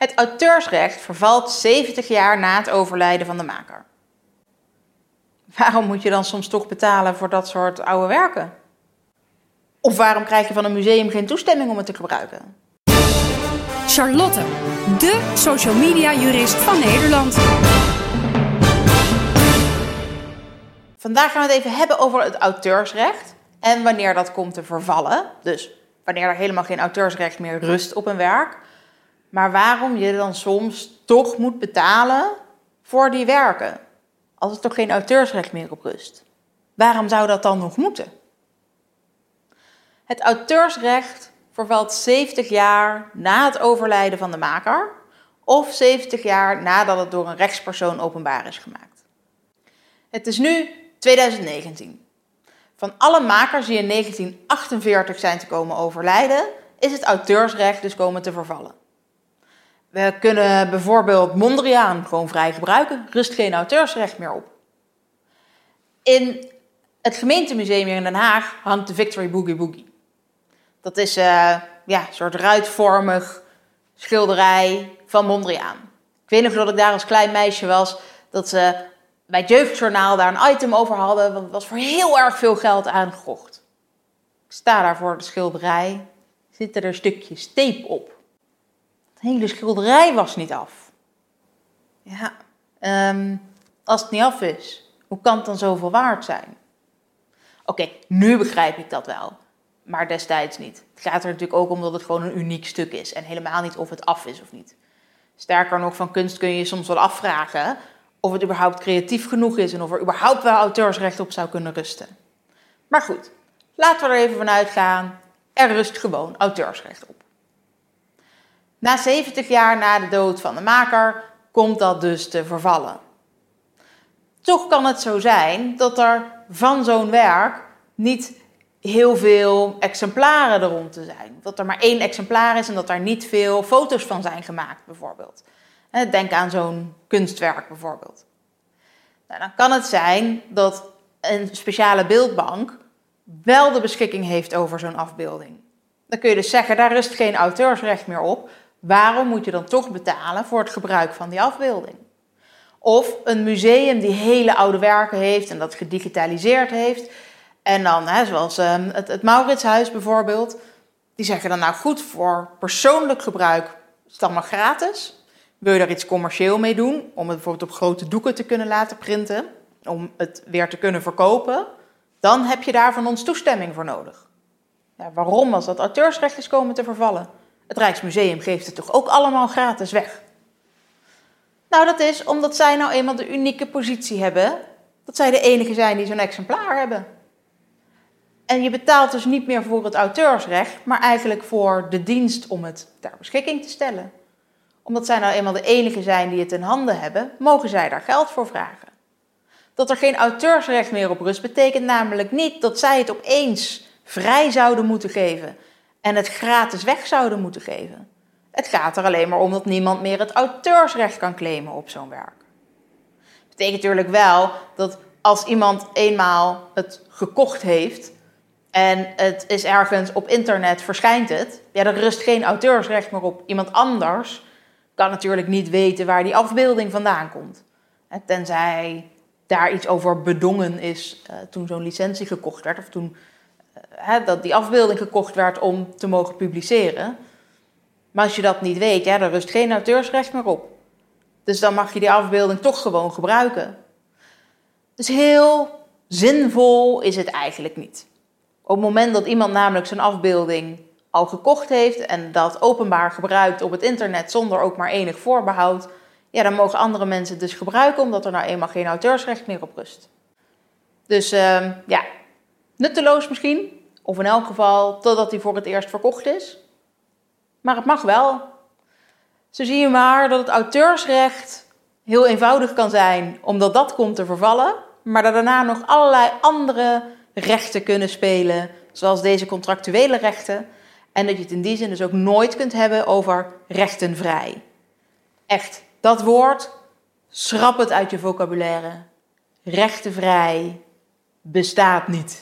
Het auteursrecht vervalt 70 jaar na het overlijden van de maker. Waarom moet je dan soms toch betalen voor dat soort oude werken? Of waarom krijg je van een museum geen toestemming om het te gebruiken? Charlotte, de social media jurist van Nederland. Vandaag gaan we het even hebben over het auteursrecht en wanneer dat komt te vervallen. Dus wanneer er helemaal geen auteursrecht meer rust op een werk. Maar waarom je dan soms toch moet betalen voor die werken. Als er toch geen auteursrecht meer op rust. Waarom zou dat dan nog moeten? Het auteursrecht vervalt 70 jaar na het overlijden van de maker of 70 jaar nadat het door een rechtspersoon openbaar is gemaakt. Het is nu 2019. Van alle makers die in 1948 zijn te komen overlijden, is het auteursrecht dus komen te vervallen. We kunnen bijvoorbeeld Mondriaan gewoon vrij gebruiken, rust geen auteursrecht meer op. In het gemeentemuseum hier in Den Haag hangt de Victory Boogie Boogie. Dat is uh, ja, een soort ruitvormig schilderij van Mondriaan. Ik weet nog dat ik daar als klein meisje was, dat ze bij het Jeugdjournaal daar een item over hadden, want het was voor heel erg veel geld aangekocht. Ik sta daar voor de schilderij, zitten er stukjes tape op. Het hele schilderij was niet af. Ja, um, als het niet af is, hoe kan het dan zoveel waard zijn? Oké, nu begrijp ik dat wel, maar destijds niet. Het gaat er natuurlijk ook om dat het gewoon een uniek stuk is en helemaal niet of het af is of niet. Sterker nog, van kunst kun je je soms wel afvragen of het überhaupt creatief genoeg is en of er überhaupt wel auteursrecht op zou kunnen rusten. Maar goed, laten we er even vanuit gaan. Er rust gewoon auteursrecht op. Na 70 jaar na de dood van de maker komt dat dus te vervallen. Toch kan het zo zijn dat er van zo'n werk niet heel veel exemplaren er rond te zijn. Dat er maar één exemplaar is en dat daar niet veel foto's van zijn gemaakt, bijvoorbeeld. Denk aan zo'n kunstwerk bijvoorbeeld. Nou, dan kan het zijn dat een speciale beeldbank wel de beschikking heeft over zo'n afbeelding. Dan kun je dus zeggen, daar rust geen auteursrecht meer op. Waarom moet je dan toch betalen voor het gebruik van die afbeelding? Of een museum die hele oude werken heeft en dat gedigitaliseerd heeft. En dan, hè, zoals ehm, het, Mauritshuis bijvoorbeeld, die zeggen dan nou goed, voor persoonlijk gebruik is het allemaal gratis. Wil je daar iets commercieel mee doen, om het bijvoorbeeld op grote doeken te kunnen laten printen, om het weer te kunnen verkopen, dan heb je daar van ons toestemming voor nodig. Ja, waarom als dat auteursrecht is komen te vervallen? Het Rijksmuseum geeft het toch ook allemaal gratis weg? Nou, dat is omdat zij nou eenmaal de unieke positie hebben dat zij de enige zijn die zo'n exemplaar hebben. En je betaalt dus niet meer voor het auteursrecht, maar eigenlijk voor de dienst om het ter beschikking te stellen omdat zij nou eenmaal de enige zijn die het in handen hebben, mogen zij daar geld voor vragen. Dat er geen auteursrecht meer op rust betekent namelijk niet dat zij het opeens vrij zouden moeten geven en het gratis weg zouden moeten geven. Het gaat er alleen maar om dat niemand meer het auteursrecht kan claimen op zo'n werk. Dat betekent natuurlijk wel dat als iemand eenmaal het gekocht heeft en het is ergens op internet verschijnt het, ja, er rust geen auteursrecht meer op. Iemand anders kan natuurlijk niet weten waar die afbeelding vandaan komt. Tenzij daar iets over bedongen is uh, toen zo'n licentie gekocht werd, of toen dat die afbeelding gekocht werd om te mogen publiceren. Maar als je dat niet weet, ja, dan rust geen auteursrecht meer op. Dus dan mag je die afbeelding toch gewoon gebruiken. Dus heel zinvol is het eigenlijk niet. Op het moment dat iemand namelijk zijn afbeelding al gekocht heeft en dat openbaar gebruikt op het internet zonder ook maar enig voorbehoud, ja, dan mogen andere mensen het dus gebruiken omdat er nou eenmaal geen auteursrecht meer op rust. Dus uh, ja, nutteloos misschien, of in elk geval totdat hij voor het eerst verkocht is. Maar het mag wel. Zo zie je maar dat het auteursrecht heel eenvoudig kan zijn, omdat dat komt te vervallen, maar dat daarna nog allerlei andere rechten kunnen spelen, zoals deze contractuele rechten, en dat je het in die zin dus ook nooit kunt hebben over rechtenvrij. Echt, dat woord, schrap het uit je vocabulaire. Rechtenvrij bestaat niet.